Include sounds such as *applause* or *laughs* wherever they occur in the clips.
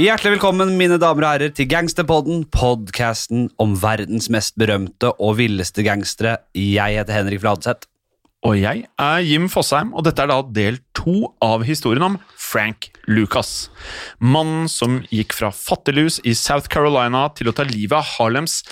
Hjertelig velkommen, mine damer og herrer, til Gangsterpodden, podcasten om verdens mest berømte og villeste gangstere. Jeg heter Henrik Fladseth. Og jeg er Jim Fosheim, og dette er da del to av historien om Frank Lucas. Mannen som gikk fra fattiglus i South Carolina til å ta livet av Harlems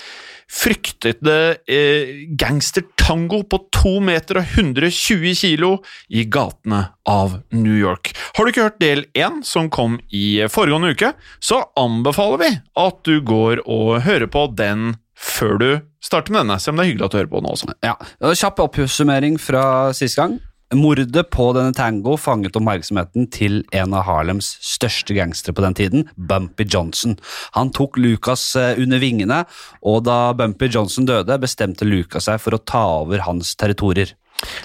fryktede eh, gangstertango på 2 meter og 120 kilo i gatene av New York. Har du ikke hørt del 1, som kom i foregående uke, så anbefaler vi at du går og hører på den før du starter med denne, Se om det er hyggelig at du hører på den også. Ja, Kjapp oppsummering fra sist gang. Mordet på denne Tango fanget oppmerksomheten til en av Harlems største gangstere på den tiden, Bumpy Johnson. Han tok Lucas eh, under vingene, og da Bumpy Johnson døde, bestemte Lucas seg for å ta over hans territorier.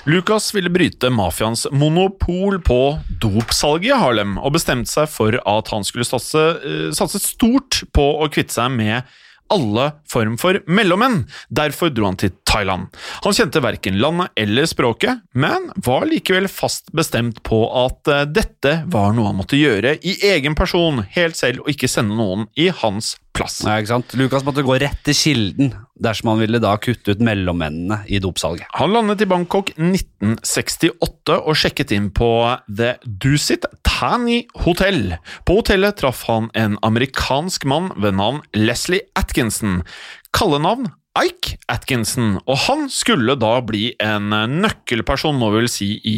Lucas ville bryte mafiaens monopol på dopsalget i Harlem, og bestemte seg for at han skulle satse, eh, satse stort på å kvitte seg med alle form for mellommenn. Derfor dro han til Thailand. Han kjente verken landet eller språket, men var likevel fast bestemt på at eh, dette var noe han måtte gjøre i egen person, helt selv, og ikke sende noen i hans plass. Ja, ikke sant? Lukas måtte gå rett til kilden dersom han ville da kutte ut mellommennene i dopsalget. Han landet i Bangkok 1968 og sjekket inn på The Dusit Tani Hotel. På hotellet traff han en amerikansk mann ved navn Leslie Atkinson. Kallenavn Ike Atkinson, og han skulle da bli en nøkkelperson må vi vel si, i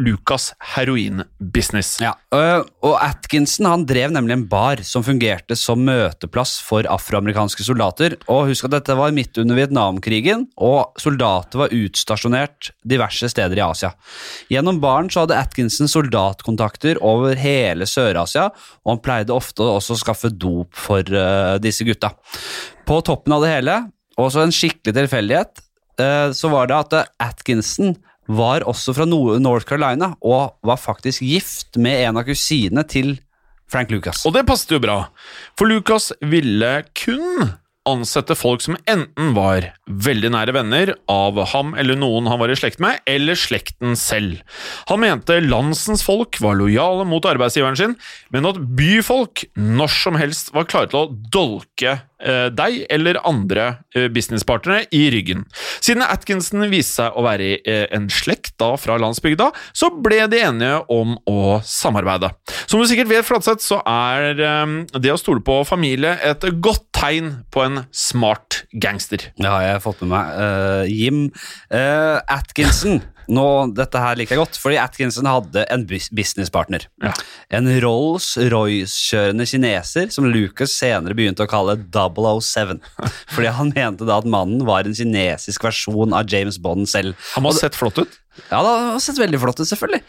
Lucas heroinbusiness. Ja, og Atkinson han drev nemlig en bar som fungerte som møteplass for afroamerikanske soldater. Og Husk at dette var midt under Vietnamkrigen, og soldater var utstasjonert diverse steder i Asia. Gjennom baren så hadde Atkinson soldatkontakter over hele Sør-Asia, og han pleide ofte også å skaffe dop for uh, disse gutta. På toppen av det hele og så en skikkelig tilfeldighet, så var det at Atkinson var også fra North Carolina og var faktisk gift med en av kusinene til Frank Lucas. Og det passet jo bra, for Lucas ville kun ansette folk som enten var veldig nære venner av ham eller noen han var i slekt med, eller slekten selv. Han mente landsens folk var lojale mot arbeidsgiveren sin, men at byfolk når som helst var klare til å dolke eh, deg eller andre eh, businesspartnere i ryggen. Siden Atkinson viste seg å være eh, en slekt da fra landsbygda, så ble de enige om å samarbeide. Som du sikkert vet, Flatseth, så er eh, det å stole på familie et godt tegn på en smart gangster. Det har jeg fått med meg. Uh, Jim uh, Atkinson *laughs* nå, Dette her liker jeg godt, fordi Atkinson hadde en businesspartner. Ja. En Rolls-Royce-kjørende kineser som Lucas senere begynte å kalle 007. *laughs* Fordi han mente da at mannen var en kinesisk versjon av James Bond selv. Han må ha sett flott ut. Ja, det har sett veldig flott ut, selvfølgelig.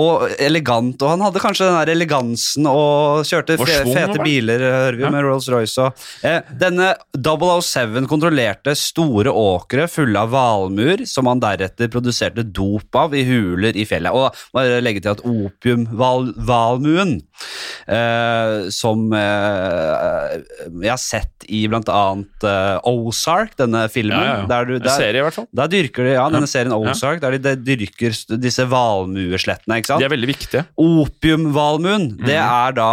Og elegant. Og han hadde kanskje den der elegansen og kjørte fe fete biler, hører vi, ja. med Rolls-Royce. Eh, denne 007 kontrollerte store åkre fulle av valmuer, som han deretter produserte dop av i huler i fjellet. Og bare legge til at opiumvalmuen, eh, som eh, jeg har sett i blant annet eh, Ozark, denne filmen ja, ja. Der du, der, serie, i hvert fall. Der dyrker de, ja, denne serien Ozark, der de, de dyrker disse valmueslettene. ikke sant? De er veldig viktige. Opiumvalmuen mm. det er da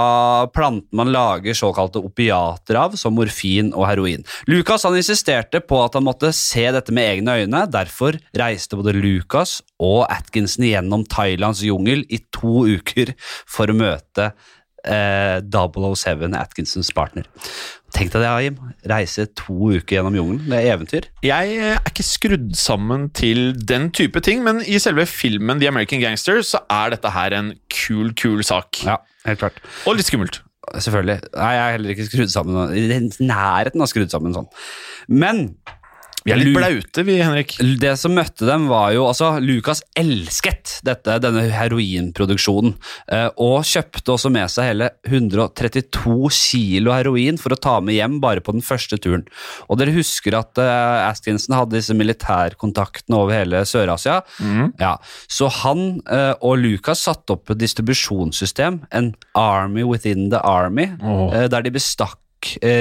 planten man lager såkalte opiater av, som morfin og heroin. Lucas han insisterte på at han måtte se dette med egne øyne. Derfor reiste både Lucas og Atkinson gjennom Thailands jungel i to uker for å møte eh, 007, Atkinsons partner. Tenk deg det, Jim. Reise to uker gjennom jungelen. Det er eventyr. Jeg eh, er ikke skrudd sammen til den type ting, men i selve filmen The American Gangster så er dette her en kul, kul sak. Ja, helt klart. Og litt skummelt. Selvfølgelig. Nei, jeg er heller ikke skrudd sammen i nærheten av skrudd sammen sånn. Men vi er litt blaute, vi, Henrik. Det som møtte dem, var jo altså Lucas elsket dette, denne heroinproduksjonen, eh, og kjøpte også med seg hele 132 kilo heroin for å ta med hjem bare på den første turen. Og dere husker at uh, Askinson hadde disse militærkontaktene over hele Sør-Asia. Mm. Ja, så han uh, og Lucas satte opp et distribusjonssystem, en Army within the Army, oh. der de bestakk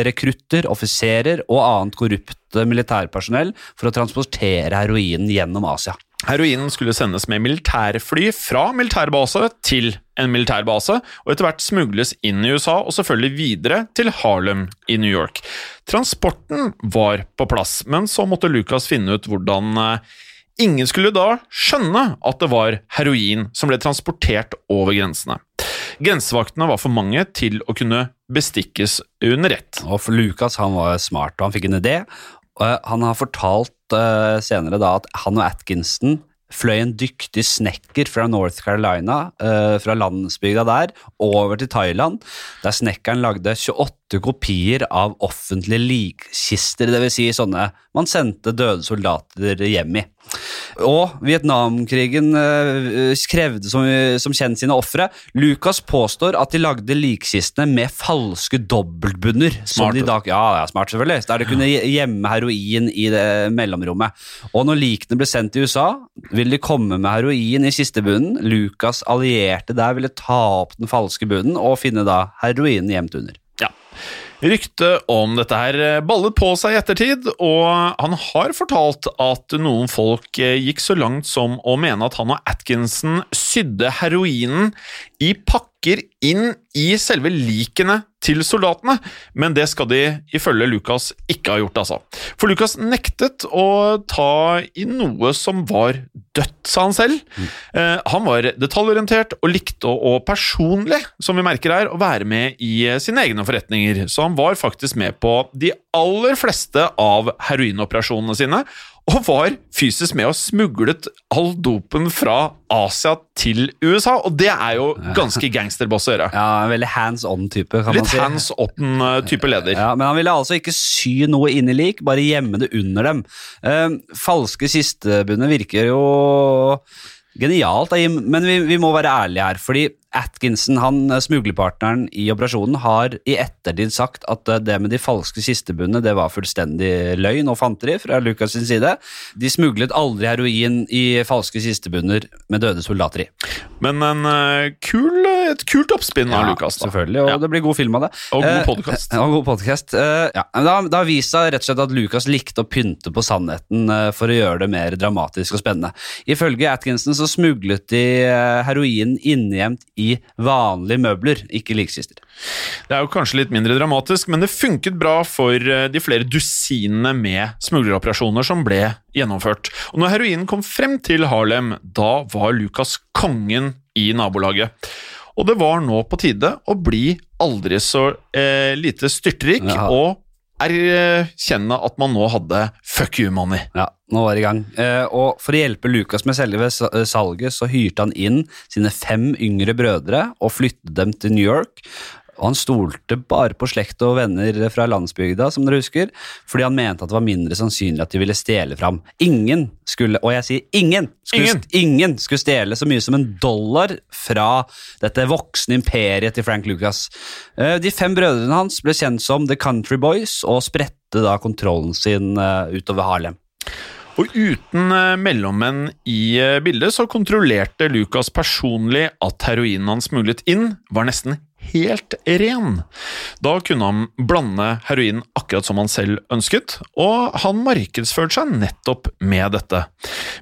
rekrutter, offiserer og annet korrupt militærpersonell for å transportere heroinen gjennom Asia. Heroinen skulle sendes med militærfly fra militærbase til en militærbase, og etter hvert smugles inn i USA og selvfølgelig videre til Harlem i New York. Transporten var på plass, men så måtte Lucas finne ut hvordan eh, Ingen skulle da skjønne at det var heroin som ble transportert over grensene. Grensevaktene var for mange til å kunne bestikkes under ett. Og for Lukas han var smart, og han fikk en idé. Han har fortalt uh, senere da at han og Atkinson fløy en dyktig snekker fra North Carolina, uh, fra landsbygda der, over til Thailand, der snekkeren lagde 28 kopier av offentlige likkister, dvs. Si sånne man sendte døde soldater hjem i. Og Vietnamkrigen uh, krevde som, som, kjent sine ofre. Lucas påstår at de lagde likkistene med falske dobbeltbunner. Smart. ja, ja, smart selvfølgelig. Der de kunne gjemme heroin i det mellomrommet. Og når likene ble sendt til USA, ville de komme med heroin i kistebunnen. Lucas allierte der ville ta opp den falske bunnen og finne da heroinen gjemt under. Ja. Ryktet om dette her. Eh, ballet på seg i ettertid, og han har fortalt at noen folk eh, gikk så langt som å mene at han og Atkinson sydde heroinen i pakker inn i selve likene til soldatene, men det skal de ifølge Lucas ikke ha gjort, altså. For Lucas nektet å ta i noe som var dødt, sa han selv. Mm. Eh, han var detaljorientert og likte å, personlig, som vi merker her, å være med i eh, sine egne forretninger, så han var faktisk med på de aller fleste av heroinoperasjonene sine, og var fysisk med og smuglet all dopen fra Asia til USA. Og det er jo ganske gangsterboss å gjøre. Ja, en Veldig hands on-type. kan Litt si. Hands on-type leder. Ja, Men han ville altså ikke sy noe inn i lik, bare gjemme det under dem. Uh, falske kistebunner virker jo genialt, men vi, vi må være ærlige her. fordi Atkinson, han eh, smuglerpartneren i operasjonen, har i ettertid sagt at eh, det med de falske kistebunnene det var fullstendig løgn og fanteri fra Lucas sin side. De smuglet aldri heroin i falske kistebunner med døde soldater i. Men en uh, kul, et kult oppspinn av Lucas. Da. Selvfølgelig, og ja. det blir god film av det. Og god podkast. Eh, podcast. Uh, ja. Det har vist seg rett og slett at Lucas likte å pynte på sannheten for å gjøre det mer dramatisk og spennende. Ifølge Atkinson så smuglet de heroin innegjemt i i vanlige møbler, ikke likkister. Det er jo kanskje litt mindre dramatisk, men det funket bra for eh, de flere dusinene med smugleroperasjoner som ble gjennomført. Og når heroinen kom frem til Harlem, da var Lucas kongen i nabolaget. Og det var nå på tide å bli aldri så eh, lite styrtrik ja. og erkjenne at man nå hadde fuck you money. Ja, nå var det i gang. Eh, og for å hjelpe Lukas med selve salget, så hyrte han inn sine fem yngre brødre og flyttet dem til New York. Og han stolte bare på slekt og venner fra landsbygda, som dere husker, fordi han mente at det var mindre sannsynlig at de ville stjele fram. Ingen skulle, og jeg sier ingen, skulle, ingen. ingen skulle stjele så mye som en dollar fra dette voksne imperiet til Frank Lucas. Eh, de fem brødrene hans ble kjent som The Country Boys og spredte da kontrollen sin eh, utover Harlem. Og uten eh, mellommenn i bildet så kontrollerte Lucas personlig at heroinen han smuglet inn, var nesten helt ren. Da kunne han blande heroin akkurat som han selv ønsket, og han markedsførte seg nettopp med dette.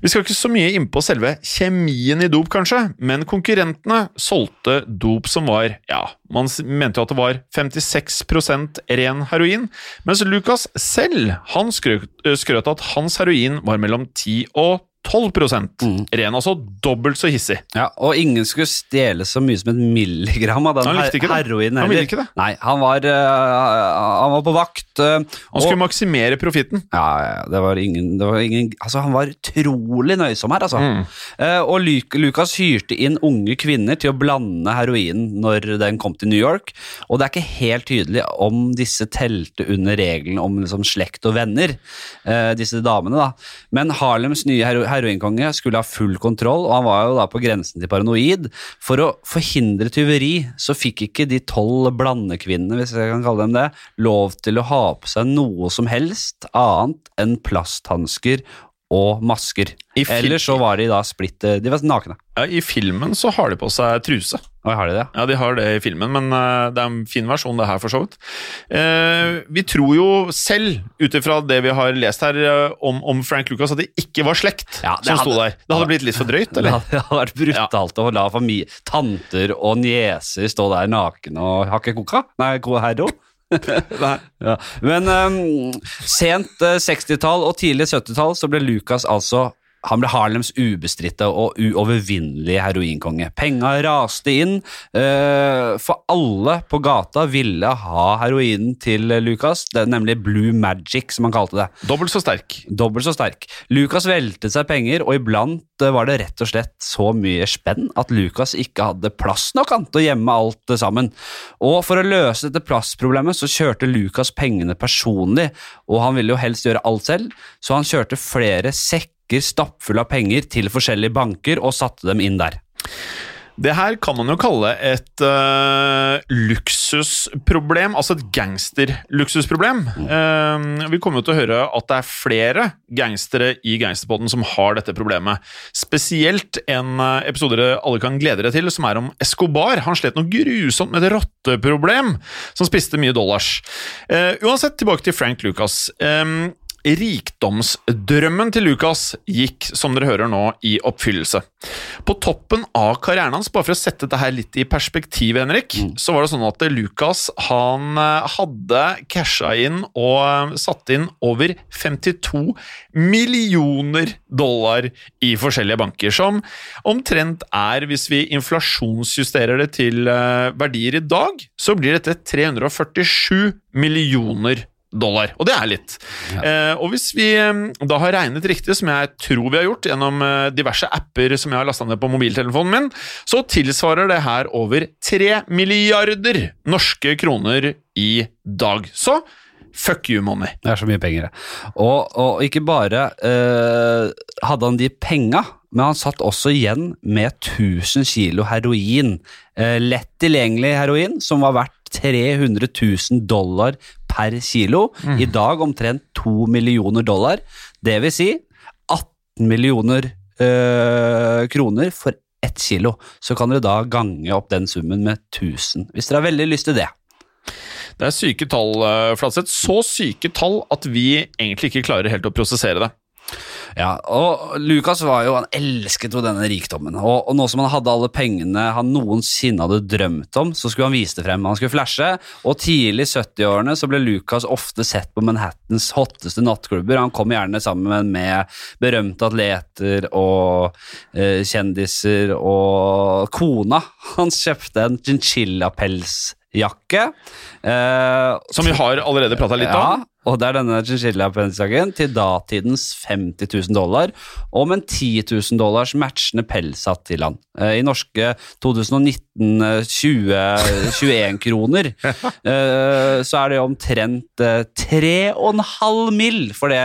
Vi skal ikke så mye inn på selve kjemien i dop, kanskje, men konkurrentene solgte dop som var, ja, man mente jo at det var 56% ren heroin, mens Lucas selv, han skrøt at hans heroin var mellom 10 og 12% mm. ren, altså dobbelt så hissig. Ja, Og ingen skulle stjele så mye som et milligram av den han likte ikke heroinen heller. Han ville ikke det. Nei, han var, uh, han var på vakt. Uh, han skulle og, maksimere profitten. Ja, ja, det var ingen, det var ingen Altså, han var utrolig nøysom her, altså. Mm. Uh, og Lucas hyrte inn unge kvinner til å blande heroinen når den kom til New York, og det er ikke helt tydelig om disse telte under reglene om liksom, slekt og venner, disse damene, da. Men Harlems nye heroin heroinkonge skulle ha full kontroll, og han var jo da på grensen til paranoid. For å forhindre tyveri så fikk ikke de tolv blandekvinnene, hvis jeg kan kalle dem det, lov til å ha på seg noe som helst annet enn plasthansker og masker. Eller så var de da splitt eh, De var nakne. Ja, I filmen så har de på seg truse. Og har de det? Ja, de har det i filmen, men eh, det er en fin versjon, det her, for så vidt. Eh, vi tror jo selv, ut ifra det vi har lest her eh, om, om Frank Lucas, at det ikke var slekt Ja, som sto der. Det hadde blitt litt for drøyt, *laughs* Det hadde vært brutalt å la familie, tanter og nieser stå der nakne og hakke koka. Nei, herro. *laughs* Ja. Men um, sent eh, 60-tall og tidlig 70-tall så ble Lucas altså han ble Harlems ubestridte og uovervinnelige heroinkonge. Penga raste inn, eh, for alle på gata ville ha heroinen til Lucas, det nemlig Blue Magic, som han kalte det. Dobbelt så sterk. Dobbelt så sterk. Lucas veltet seg penger, og iblant eh, var det rett og slett så mye spenn at Lucas ikke hadde plass nok han, til å gjemme alt sammen. Og for å løse dette plassproblemet så kjørte Lucas pengene personlig, og han ville jo helst gjøre alt selv, så han kjørte flere sekker stappfulle av penger til forskjellige banker og satte dem inn der. Det her kan man jo kalle et uh, luksusproblem, altså et gangsterluksusproblem. Uh, vi kommer jo til å høre at det er flere gangstere i Gangsterpodden som har dette problemet. Spesielt en uh, episode dere alle kan glede dere til, som er om Escobar. Han slet noe grusomt med et rotteproblem, som spiste mye dollars. Uh, uansett, tilbake til Frank Lucas. Um, Rikdomsdrømmen til Lucas gikk, som dere hører nå, i oppfyllelse. På toppen av karrieren hans, bare for å sette dette her litt i perspektiv, Henrik, så var det sånn at Lucas han eh, hadde casha inn og eh, satt inn over 52 millioner dollar i forskjellige banker, som omtrent er, hvis vi inflasjonsjusterer det til eh, verdier i dag, så blir dette 347 millioner dollar. Og det er litt. Eh, og hvis vi eh, da har regnet riktig, som jeg tror vi har gjort gjennom eh, diverse apper som jeg har lasta ned på mobiltelefonen min, så tilsvarer det her over 3 milliarder norske kroner i dag. Så fuck you, money. Det er så mye penger, det. Og, og ikke bare eh, hadde han de penga, men han satt også igjen med 1000 kilo heroin. Eh, lett tilgjengelig heroin, som var verdt 300 000 dollar per kilo. I dag omtrent 2 millioner dollar. Det vil si 18 millioner øh, kroner for ett kilo. Så kan dere da gange opp den summen med 1000, hvis dere har veldig lyst til det. Det er syke tall, eh, Flatseth. Så syke tall at vi egentlig ikke klarer helt å prosessere det. Ja, og Lucas var jo, han elsket jo denne rikdommen, og, og nå som han hadde alle pengene han noensinne hadde drømt om, så skulle han vise det frem, han skulle flashe, og tidlig i 70-årene så ble Lucas ofte sett på Manhattans hotteste nattklubber, han kom gjerne sammen med berømte atleter og eh, kjendiser, og kona. Hans kjøpte en chinchilla-pelsjakke. Eh, Som vi har allerede prata litt ja, om. og det er denne chinchilla-pelsjakken til datidens 50 000 dollar, og med en 10 000 dollars matchende pelshatt til han. Eh, I norske 2019-2021-kroner *laughs* eh, så er det omtrent eh, tre og en halv mill. for det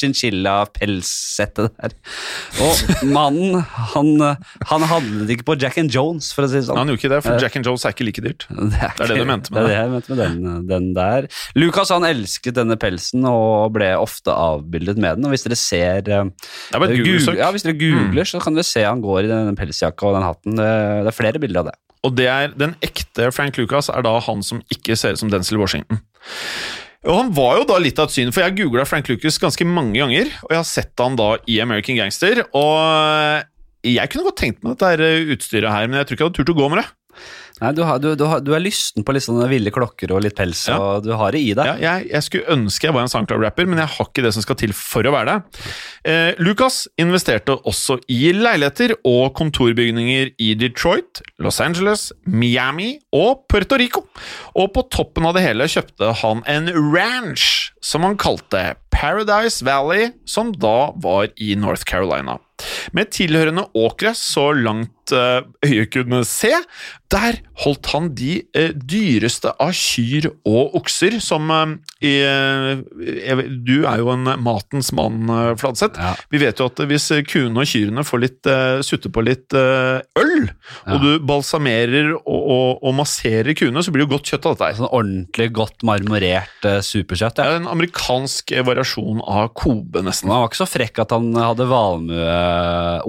chinchilla-pelssettet der. Og mannen, han, han handlet ikke på Jack and Jones, for å si det sånn. Han gjorde ikke det, for Jack and Jones er ikke like dyrt. Det er, Det er det du mente med det. Med den, den der. Lukas han elsket denne pelsen og ble ofte avbildet med den. Og hvis dere ser eh, bare et Google- ja, hvis dere googler, så kan dere se han går i den pelsjakka og den hatten. Det, det er flere bilder av det. Og det er den ekte Frank Lucas er da han som ikke ser ut som Denzil Washington. Og Han var jo da litt av et syn, for jeg googla Frank Lucas ganske mange ganger. Og jeg har sett han da i American Gangster. Og jeg kunne godt tenkt meg dette utstyret her, men jeg tror ikke jeg hadde turt å gå med det. Nei, du, har, du, du, har, du er lysten på litt sånne ville klokker og litt pels, Ja. og du har det i deg. Ja, jeg, jeg skulle ønske jeg var en SoundCloud-rapper, men jeg har ikke det som skal til for å være det. Eh, Lucas investerte også i leiligheter og kontorbygninger i Detroit, Los Angeles, Miami og Puerto Rico. Og på toppen av det hele kjøpte han en ranch som han kalte Paradise Valley, som da var i North Carolina. Med tilhørende åkre så langt mitt eh, øye kunne se. Der holdt han de eh, dyreste av kyr og okser, som i, eh, Du er jo en matens mann, Fladseth. Ja. Vi vet jo at hvis kuene og kyrne får litt eh, sutte på litt øl, Ja. og du balsamerer og, og, og masserer kuene, så blir det jo godt kjøtt av dette her. Sånn ordentlig godt marmorert superkjøtt. Ja. Ja. er en amerikansk variasjon av Kobe, nesten. Han var ikke så frekk at han hadde valmue,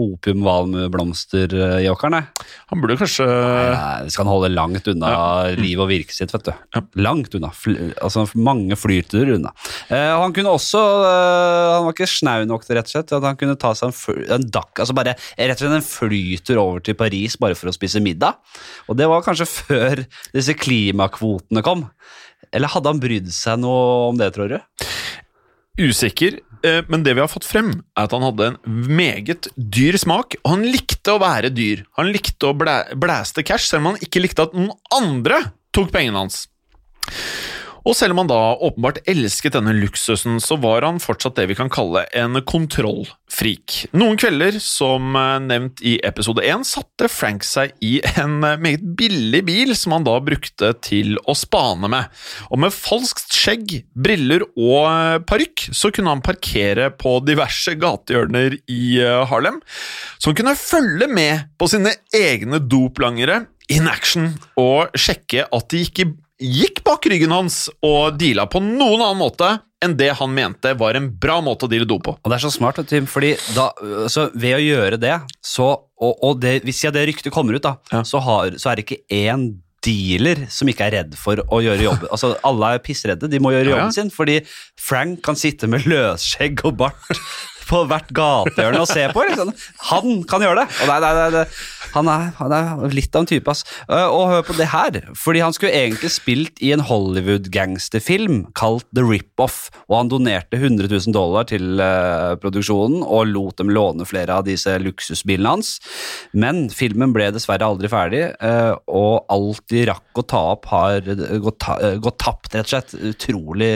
opium-valmueblomster i åkeren, jeg. Han burde kanskje Nei, skal han holde langt unna livet og virket sitt, vet du. Ja. Langt unna. Fly, altså mange flyturer unna. Eh, han kunne også eh, Han var ikke snau nok til rett og slett at han kunne ta seg en, en dakk, altså bare rett og slett en flytur over til Paris bare for å spise middag. Og det var kanskje *laughs* før disse klimakvotene kom. Eller hadde han brydd seg noe om det, tror du? Usikker, eh, men det vi har fått frem, er at han hadde en meget dyr smak, og han likte å være dyr. Han likte å blæ blæste cash, selv om han ikke likte at noen andre tok pengene hans. Og selv om han da åpenbart elsket denne luksusen, så var han fortsatt det vi kan kalle en kontrollfrik. Noen kvelder, som eh, nevnt i episode 1, satte Frank seg i en eh, meget billig bil som han da brukte til å spane med. Og med falskt skjegg, briller og eh, parykk så kunne han parkere på diverse gatehjørner i Harlem, han kunne følge med på sine egne doplangere in action og sjekke at de ikke gikk bak ryggen hans og deala på noen annen måte enn det han mente var en bra måte å deale do på. Og det er så smart, Tim, fordi da, så ved å gjøre det, så, og, og det, hvis jeg det ryktet kommer ut, da, Ja. så, har, så er det ikke én dealer som ikke er redd for å gjøre jobben. Altså, Alle er pissredde, de må gjøre Ja, ja. jobben sin, fordi Frank kan sitte med løsskjegg og bart på hvert gatehjørne og se på. Liksom. Han kan gjøre det! Nei, nei, nei, han, er, han er litt av en type, ass. Eh, Og hør på det her, fordi han skulle egentlig spilt i en Hollywood-gangsterfilm kalt The Rip-Off, og han donerte 100 000 dollar til eh, produksjonen og lot dem låne flere av disse luksusbilene hans. Men filmen ble dessverre aldri ferdig, eh, og alt de rakk å ta opp, har gått, gått tapt, rett og slett. Utrolig,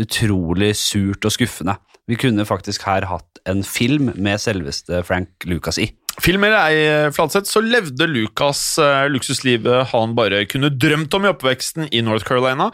utrolig surt og skuffende. Vi kunne faktisk her hatt en film med selveste Frank Lucas i. Film eller ei, Fladseth, så levde Lucas eh, luksuslivet han bare kunne drømt om i oppveksten i North Carolina.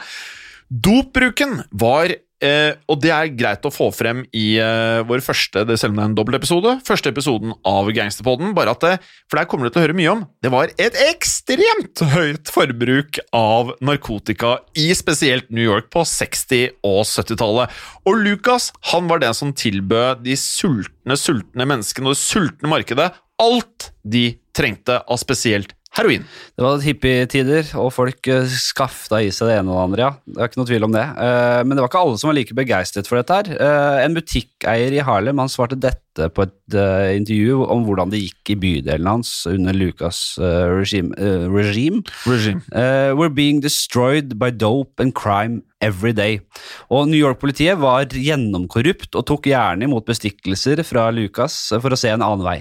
Dopbruken var eh, og det er greit å få frem i eh, vår første det selv om det er en dobbeltepisode, første episoden av Gangsterpodden, bare at det, for der kommer du til å høre mye om, det var et ekstremt høyt forbruk av narkotika i spesielt New York på 60- og 70-tallet. Og Lucas han var den som tilbød de sultne, sultne menneskene og det sultne markedet alt de trengte av spesielt heroin. Det var hippietider, og folk uh, skafta i seg det ene og det andre, ja. Det er ikke noe tvil om det. Eh, men det var ikke alle som var like begeistret for dette her. Eh, en butikkeier i Harlem han svarte dette på et eh, intervju om hvordan det gikk i bydelen hans under Lucas eh, regime. eh, regime. Regime. Eh, we're being destroyed by dope and crime every day. Og New York-politiet var gjennomkorrupt og tok gjerne imot bestikkelser fra Lucas for å se en annen vei.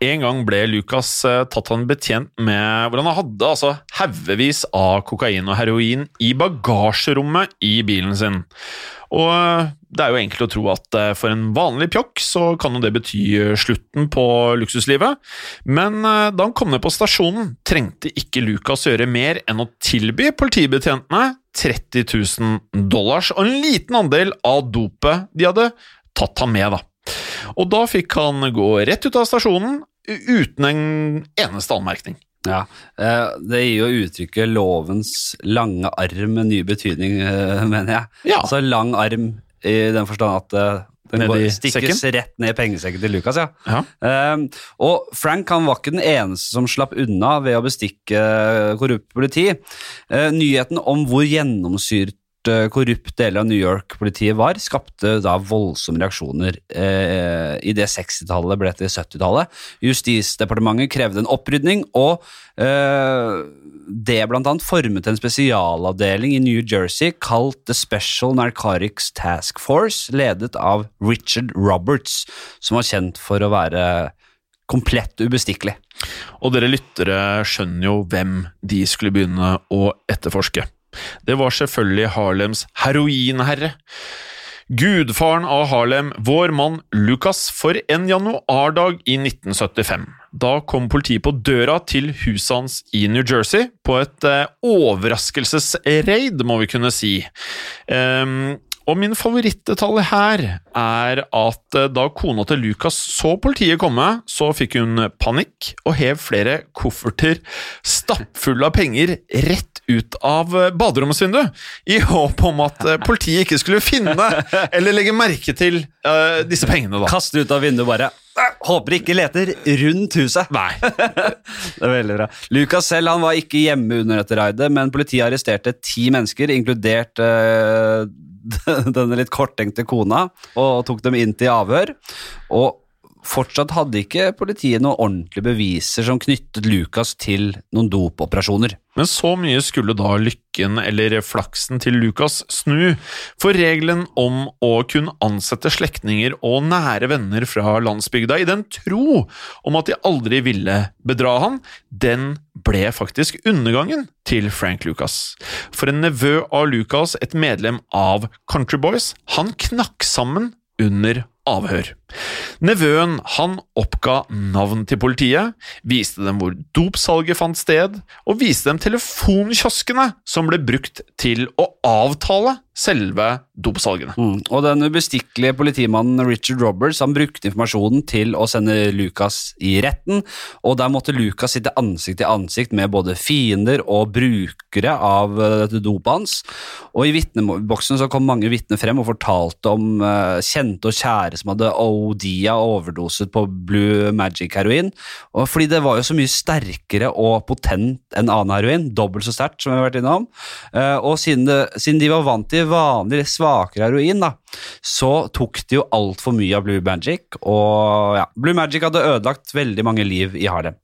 En gang ble Lucas eh, tatt han betjent med hvor han hadde altså haugevis av kokain og heroin i bagasjerommet i bilen sin. Og eh, det er jo enkelt å tro at eh, for en vanlig pjokk så kan jo det bety slutten på luksuslivet, men da han kom ned på stasjonen, trengte ikke Lucas gjøre mer enn å tilby politibetjentene 30 000 dollars og en liten andel av dopet de hadde tatt ham med, da. Og da fikk han gå rett ut av stasjonen uten en eneste anmerkning. Ja, eh, Det gir jo uttrykket 'lovens lange arm' med ny betydning, eh, mener jeg. Ja. Altså lang arm i den forstand at eh, den går, stikkes stikkes rett ned i pengesekken til Lucas, ja. Ja. Um, og Frank han var ikke den eneste som slapp unna ved å bestikke korrupt politi. Uh, nyheten om hvor gjennomsyrt eh, korrupt deler av New York-politiet var, skapte da voldsomme reaksjoner eh, i det 60-tallet ble til 70-tallet. Justisdepartementet krevde en opprydning, og eh, det annet formet en spesialavdeling i New Jersey kalt The Special Narcotics Task Force, ledet av Richard Roberts, som var kjent for å være komplett ubestikkelig. Og dere lyttere skjønner jo hvem de skulle begynne å etterforske. Det var selvfølgelig Harlems heroinherre. Gudfaren av Harlem, vår mann Lucas, for en januardag i 1975. Da kom politiet på døra til huset hans i New Jersey på et eh, overraskelsesraid, må vi kunne si. Um, og min favorittdetalj her er at eh, da kona til Lucas så politiet komme, så fikk hun panikk og hev flere kofferter stappfulle av penger rett ut av eh, baderomsvinduet, i håp om at eh, politiet ikke skulle finne eller legge merke til uh, disse pengene. da. Kaster ut av vinduet bare. «Øh, Håper ikke leter rundt huset. Nei. *laughs* Det er veldig bra. Lucas selv han var ikke hjemme under dette raidet, men politiet arresterte ti mennesker, inkludert eh, *laughs* denne litt korttenkte kona, og tok dem inn til avhør. Og fortsatt hadde ikke politiet noen ordentlige beviser som knyttet Lucas til noen dopoperasjoner. Men så mye skulle da lykken eller flaksen til Lucas snu, for regelen om å kunne ansette slektninger og nære venner fra landsbygda i den tro om at de aldri ville bedra han, den ble faktisk undergangen til Frank Lucas. For en nevø av Lucas, et medlem av Country Boys, han knakk sammen under avhør. Nevøen han oppga navn til politiet, viste dem hvor dopsalget fant sted, og viste dem telefonkioskene som ble brukt til å avtale selve dopsalgene. Mm. Og den ubestikkelige politimannen Richard Roberts han brukte informasjonen til å sende Lucas i retten, og der måtte Lucas sitte ansikt til ansikt med både fiender og brukere av eh, dette dopet hans. Og i vitneboksen så kom mange vitner frem og fortalte om eh, kjente og kjære som hadde OD-a overdoset på Blue Magic-heroin. Fordi det var jo så mye sterkere og potent enn annen heroin, dobbelt så sterkt som vi har vært innom. Eh, og siden, det, siden de var vant til vanlig svakere heroin, da, så tok de jo altfor mye av Blue Magic. Og ja, Blue Magic hadde ødelagt veldig mange liv i Harlem.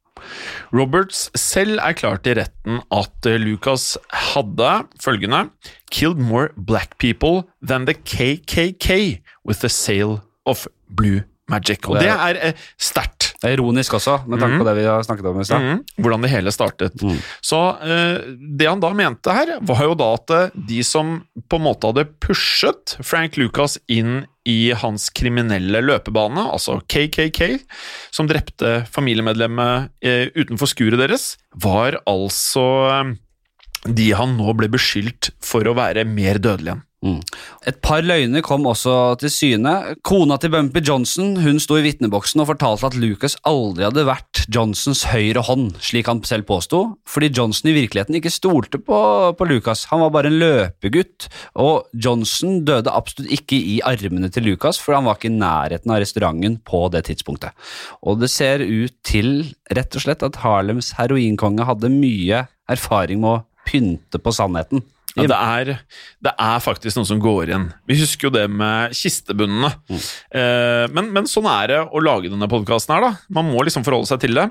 Roberts selv erklærte i retten at eh, Lucas hadde følgende Killed more black people than the KKK with the sale of blue magic. Og det er eh, sterkt. Det er ironisk også, med tanke på det vi har snakket om i stad. Mm. hvordan det hele startet. Mm. Så eh, det han da mente her, var jo da at eh, de som på en måte hadde pushet Frank Lucas inn i hans kriminelle løpebane, altså KKK, som drepte familiemedlemmet eh, utenfor skuret deres, var altså eh, de han nå ble beskyldt for å være mer dødelig enn. Mm. Et par løgner kom også til syne. Kona til Bumpy Johnson hun sto i vitneboksen og fortalte at Lucas aldri hadde vært Johnsons høyre hånd, slik han selv påsto, fordi Johnson i virkeligheten ikke stolte på, på Lucas. Han var bare en løpegutt, og Johnson døde absolutt ikke i armene til Lucas, for han var ikke i nærheten av restauranten på det tidspunktet. Og det ser ut til rett og slett at Harlems heroinkonge hadde mye erfaring med å pynte på sannheten. Ja, det, er, det er faktisk noe som går igjen. Vi husker jo det med kistebunnene. Eh, men, men sånn er det å lage denne podkasten her, da. Man må liksom forholde seg til det.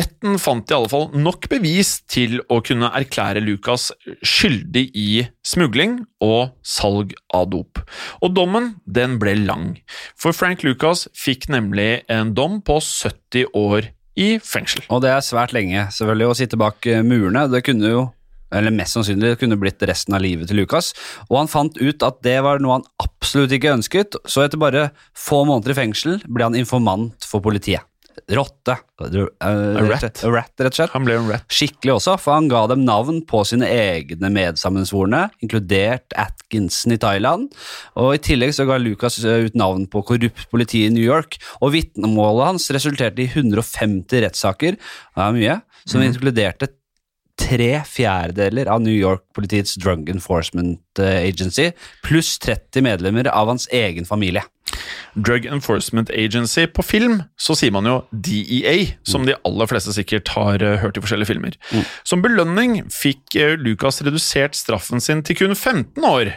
Retten fant i alle fall nok bevis til å kunne erklære Lucas skyldig i smugling og salg av dop. Og dommen, den ble lang. For Frank Lucas fikk nemlig en dom på 70 år i fengsel. Og det er svært lenge, selvfølgelig, å sitte bak murene. Det kunne jo eller mest sannsynlig kunne blitt resten av livet til Lucas. Og han fant ut at det var noe han absolutt ikke ønsket, så etter bare få måneder i fengsel ble han informant for politiet. Rotte. Uh, A rat. A rat, rett og slett. Han ble en rat. Skikkelig også, for han ga dem navn på sine egne medsammensvorne, inkludert Atkinson i Thailand. Og I tillegg så ga Lucas eh, ut navn på korrupt politi i New York. Og Vitnemålet hans resulterte i 150 rettssaker, det er mye, som inkluderte tre fjerdedeler av New York-politiets Drug Enforcement Agency, pluss 30 medlemmer av hans egen familie. Drug Enforcement Agency. På film så sier man jo DEA, som de aller fleste sikkert har eh, hørt i forskjellige filmer. Som belønning fikk eh, Lucas redusert straffen sin til kun 15 år.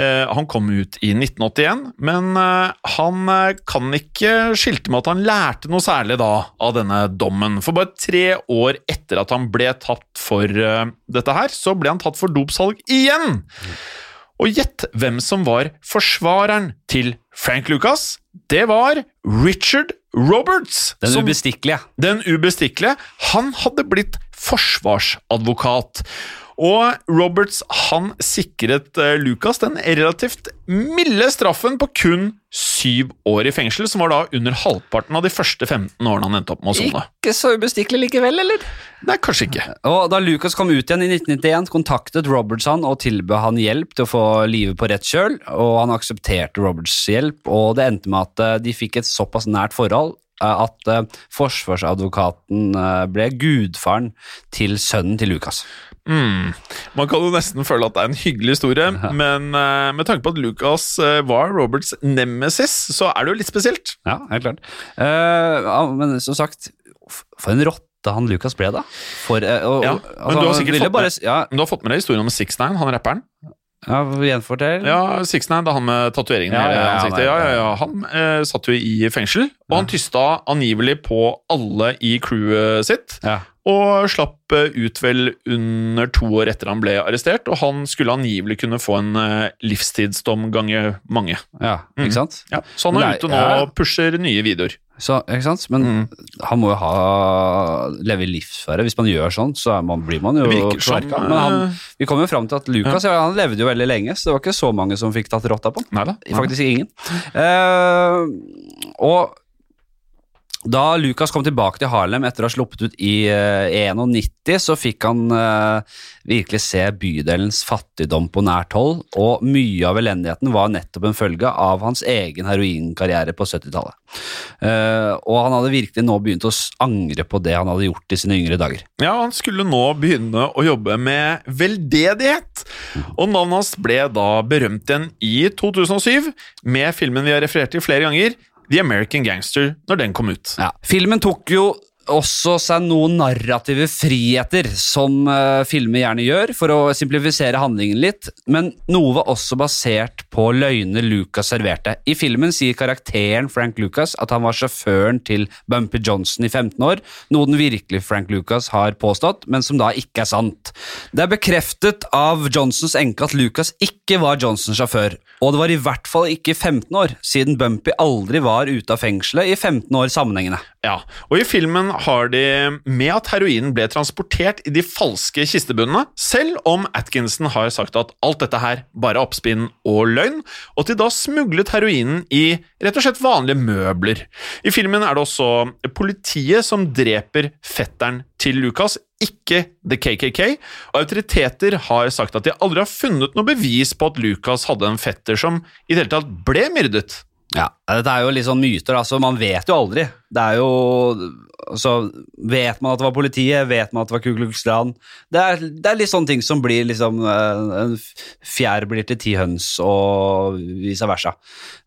Eh, han kom ut i 1981, men eh, han eh, kan ikke skilte med at han lærte noe særlig da av denne dommen. For bare tre år etter at han ble tatt for eh, dette her, så ble han tatt for dopsalg igjen! Og gjett hvem som var forsvareren til Frank Lucas? Det var Richard Roberts. Den ubestikkelige. den ubestikkelige. Han hadde blitt forsvarsadvokat. Og Roberts han sikret eh, Lucas den relativt milde straffen på kun syv år i fengsel, som var da under halvparten av de første 15 årene han endte opp med å sone. Ikke så ubestikkelig likevel, eller? Nei, kanskje ikke. Og Da Lucas kom ut igjen i 1991, kontaktet Roberts han og tilbød han hjelp til å få livet på rett kjøl, og han aksepterte Roberts hjelp, og det endte med at eh, de fikk et såpass nært forhold eh, at forsvarsadvokaten ble gudfaren til sønnen til Lucas. Mm. Man kan jo nesten føle at det er en hyggelig historie, men uh, med tanke på at Lucas uh, var Roberts nemesis, så er det jo litt spesielt. Ja, helt klart. Uh, ja, men som sagt, for en rotte han Lucas ble, da. For, og, Ja, altså, men du har sikkert fått bare, med- Ja, du har fått med deg historien om 6ix9ine, han rapperen? ja gjenfortell. Ja, 6ix9ine, han med tatoveringen i Ja, hele ja, ja, ansiktet. Ja, ja, ja. ja. Han eh, satt jo i fengsel, og han tysta angivelig på alle i crewet sitt. Og slapp eh, ut vel under to år etter han ble arrestert, og han skulle angivelig kunne få en eh, livstidsdom ganger mange. ja, Mhm. ikke sant? Ja, så han er Nei, ute nå og pusher nye videoer. Så, ikke sant? Men Mm. han må jo ha leve i livsfære. Hvis man gjør sånn, så man, blir man jo kverka. Men han, eh, vi kom jo fram til at Lucas ja. han levde jo veldig lenge, så det var ikke så mange som fikk tatt rotta på Neida, Nei da. Faktisk ingen. Uh, og da Lucas kom tilbake til Harlem etter å ha sluppet ut i uh, 91, så fikk han uh, virkelig se bydelens fattigdom på nært hold, og mye av elendigheten var nettopp en følge av hans egen heroinkarriere på 70-tallet. Uh, og han hadde virkelig nå begynt å angre på det han hadde gjort i sine yngre dager. Ja, han skulle nå begynne å jobbe med veldedighet. Og navnet hans ble da berømt igjen i 2007 med filmen vi har referert til flere ganger, The American Gangster, når den kom ut. Ja. Filmen tok jo også seg noen narrative friheter, som uh, filmer gjerne gjør, for å simplifisere handlingen litt, men noe var også basert på løgner Lucas serverte. I filmen sier karakteren Frank Lucas at han var sjåføren til Bumpy Johnson i 15 år, noe den virkelige Frank Lucas har påstått, men som da ikke er sant. Det er bekreftet av Johnsons enke at Lucas ikke var Johnson sjåfør, og det var i hvert fall ikke 15 år, siden Bumpy aldri var ute av fengselet i 15 år sammenhengende. Ja, og i filmen har de med at heroinen ble transportert i de falske kistebunnene, selv om Atkinson har sagt at alt dette her bare er oppspinn og løgn, og at de da smuglet heroinen i rett og slett vanlige møbler. I filmen er det også politiet som dreper fetteren til Lucas, ikke The KKK, og autoriteter har sagt at de aldri har funnet noe bevis på at Lucas hadde en fetter som i det hele tatt ble myrdet. Ja, Dette er jo litt sånn myter, altså man vet jo aldri. Det er jo altså, Vet man at det var politiet, vet man at det var Ku Klux det er, det er litt sånne ting som blir liksom eh, En fjær blir til ti høns, og vice versa.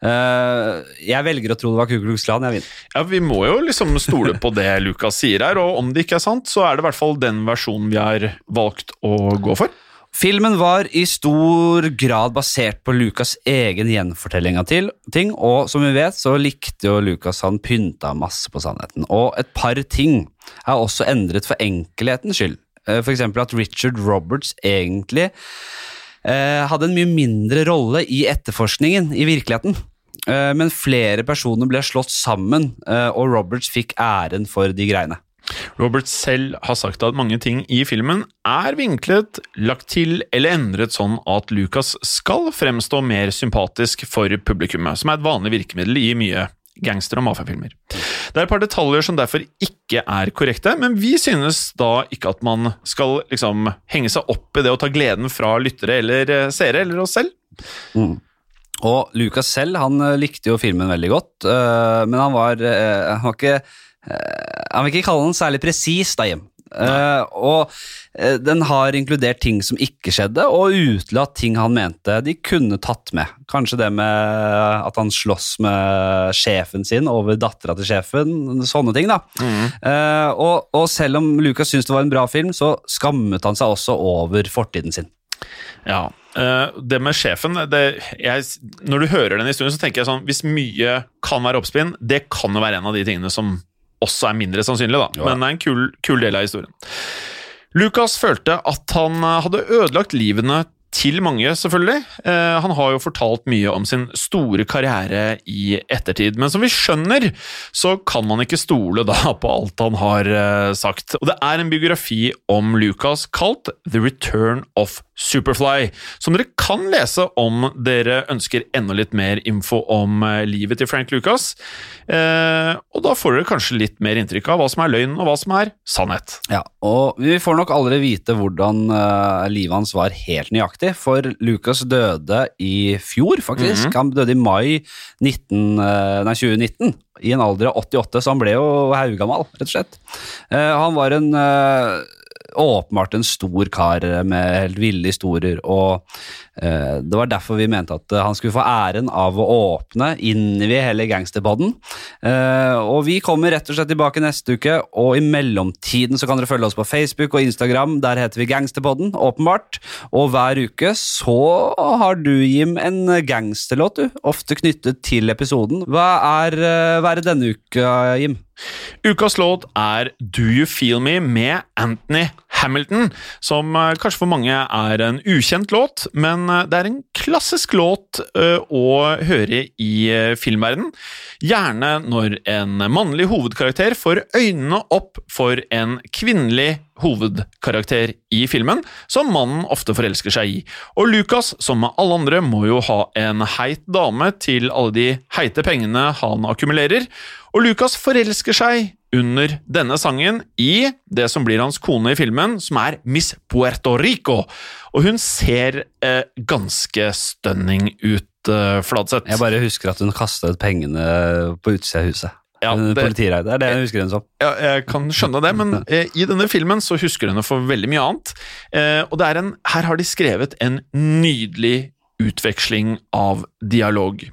Eh, jeg velger å tro det var Ku Klux. Jeg vinner. Ja, Vi må jo liksom stole på det Lukas sier her, og om det ikke er sant, så er det i hvert fall den versjonen vi har valgt å gå for. Filmen var i stor grad basert på Lucas' egen gjenfortelling av ting, og som vi vet, så likte jo Lucas han pynta masse på sannheten. Og et par ting er også endret for enkelhetens skyld. F.eks. For eksempel at Richard Roberts egentlig eh, hadde en mye mindre rolle i etterforskningen i virkeligheten. Eh, men flere personer ble slått sammen, eh, og Roberts fikk æren for de greiene. Robert selv har sagt at mange ting i filmen er vinklet, lagt til eller endret sånn at Lucas skal fremstå mer sympatisk for publikummet, som er et vanlig virkemiddel i mye gangster- og mafiafilmer. Det er et par detaljer som derfor ikke er korrekte, men vi synes da ikke at man skal liksom henge seg opp i det å ta gleden fra lyttere eller eh, seere, eller oss selv. Og Lucas selv han eh, likte jo filmen veldig godt, eh, men han var, han var ikke Han vil ikke kalle den særlig presis, da, Jim. Uh, og uh, den har inkludert ting som ikke skjedde, og utelatt ting han mente de kunne tatt med. Kanskje det med at han slåss med sjefen sin over dattera til sjefen. Sånne ting, da. Eh, og, og selv om Lucas syntes det var en bra film, så skammet han seg også over fortiden sin. Ja, eh, det med sjefen det, jeg, Når du hører den historien, så tenker jeg sånn Hvis mye kan være oppspinn, det kan jo være en av de tingene som også er mindre sannsynlig, da. Men det er en kul, kul del av historien. Lucas følte at han eh, hadde ødelagt livene til mange, selvfølgelig. Eh, han har jo fortalt mye om sin store karriere i ettertid, men som vi skjønner, så kan man ikke stole da *laughs* på alt han har eh, sagt. Og det er en biografi om Lucas kalt The Return of Superfly, som dere kan lese om dere ønsker enda litt mer info om eh, livet til Frank Lucas. Eh, og da får dere kanskje litt mer inntrykk av hva som er løgn, og hva som er sannhet. Ja, og vi får nok aldri vite hvordan uh, livet hans var helt nøyaktig, for Lucas døde i fjor, faktisk. Han døde i mai 19, uh, nei, 2019, i en alder av 88, så han ble jo haugammal, rett og slett. Uh, han var en åpenbart en stor kar med helt ville historier, og eh, det var derfor vi mente at han skulle få æren av å åpne inn i hele gangsterpodden. Eh, og vi kommer rett og slett tilbake neste uke, og i mellomtiden så kan dere følge oss på Facebook og Instagram. Der heter vi Gangsterpodden, åpenbart. Og hver uke så har du, Jim, en gangsterlåt, du. Ofte knyttet til episoden. Hva er, eh, hva er denne uka, Jim? Ukas låt er Do You Feel Me med Anthony Hamilton, som eh, kanskje for mange er en ukjent låt, men eh, det er en klassisk låt eh, å høre i filmverden. Gjerne når en mannlig hovedkarakter får øynene opp for en kvinnelig hovedkarakter i filmen, som mannen ofte forelsker seg i. Og Lucas, som med alle andre, må jo ha en heit dame til alle de heite pengene han akkumulerer, og Lucas forelsker seg under denne sangen i det som blir hans kone i filmen, som er Miss Puerto Rico. Og hun ser eh, ganske stunning ut, eh, Fladseth. Jeg bare husker at hun kastet pengene på utsida av huset. Ja, det- Politireid. Det er det jeg husker hun som. Ja, jeg kan skjønne det, men eh, i denne filmen så husker henne for veldig mye annet. Eh, og det er en, her har de skrevet en nydelig utveksling av dialog.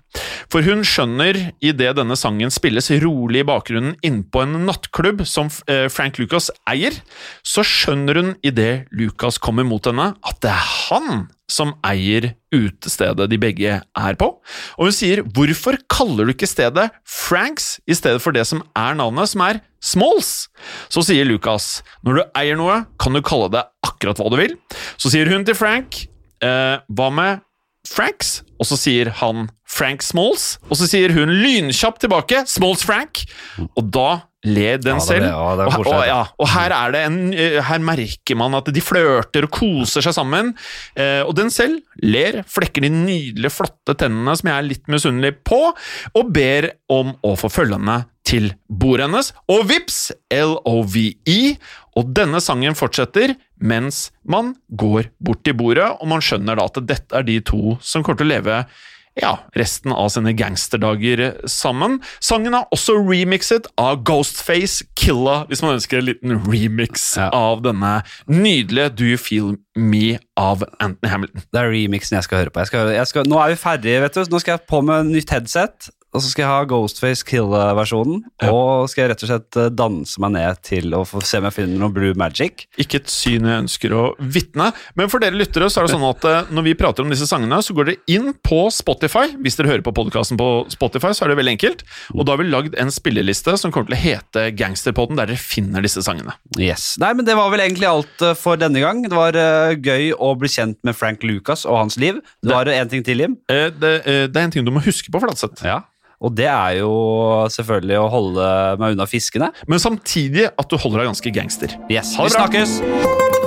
For hun skjønner idet denne sangen spilles rolig i bakgrunnen innpå en nattklubb som eh, Frank Lucas eier, så skjønner hun idet Lucas kommer mot henne, at det er han som eier utestedet de begge er på. Og hun sier 'hvorfor kaller du ikke stedet Franks i stedet for det som er navnet, som er Smalls?' Så sier Lucas 'når du eier noe, kan du kalle det akkurat hva du vil'. Så sier hun til Frank eh, 'hva med Franks?' Og så sier han Frank Smalls, og så sier hun lynkjapt tilbake 'Smalls Frank', og da ler den Ja, selv. ja, det og, og, ja, og her er det en eh, Her merker man at de flørter og koser seg sammen. Eh, og den selv ler, flekker de nydelige, flotte tennene som jeg er litt misunnelig på, og ber om å få følge henne til bordet hennes. Og vips! LOVE. Og denne sangen fortsetter mens man går bort til bordet, og man skjønner da at dette er de to som kommer til å leve ja, resten av sine gangsterdager sammen. Sangen er også remixet av Ghostface Killa, hvis man ønsker en liten remix Ja. av denne nydelige Do You Feel Me av Anthony Hamilton. Det er remixen jeg skal høre på. Jeg skal, jeg skal, nå er vi ferdige, vet du. Nå skal jeg på med nytt headset. Og så skal jeg ha Ghostface Kill-versjonen. Ja. Og skal jeg rett og slett eh, danse meg ned til å få se om jeg finner noe Blue Magic. Ikke et syn jeg ønsker å vitne, men for dere lyttere så er det sånn at eh, når vi prater om disse sangene, så går dere inn på Spotify. Hvis dere hører på podkasten på Spotify, så er det veldig enkelt. Og da har vi lagd en spilleliste som kommer til å hete Gangsterpodden, der dere finner disse sangene. Yes. Nei, men Det var vel egentlig alt eh, for denne gang. Det var gøy å bli kjent med Frank Lucas og hans liv. Det var én ting til, Jim. Eh, Det, det er en ting du må huske på, Flatseth. Ja. Og det er jo selvfølgelig å holde meg unna fiskene. Men samtidig at du holder deg ganske gangster. Yes, Vi snakkes!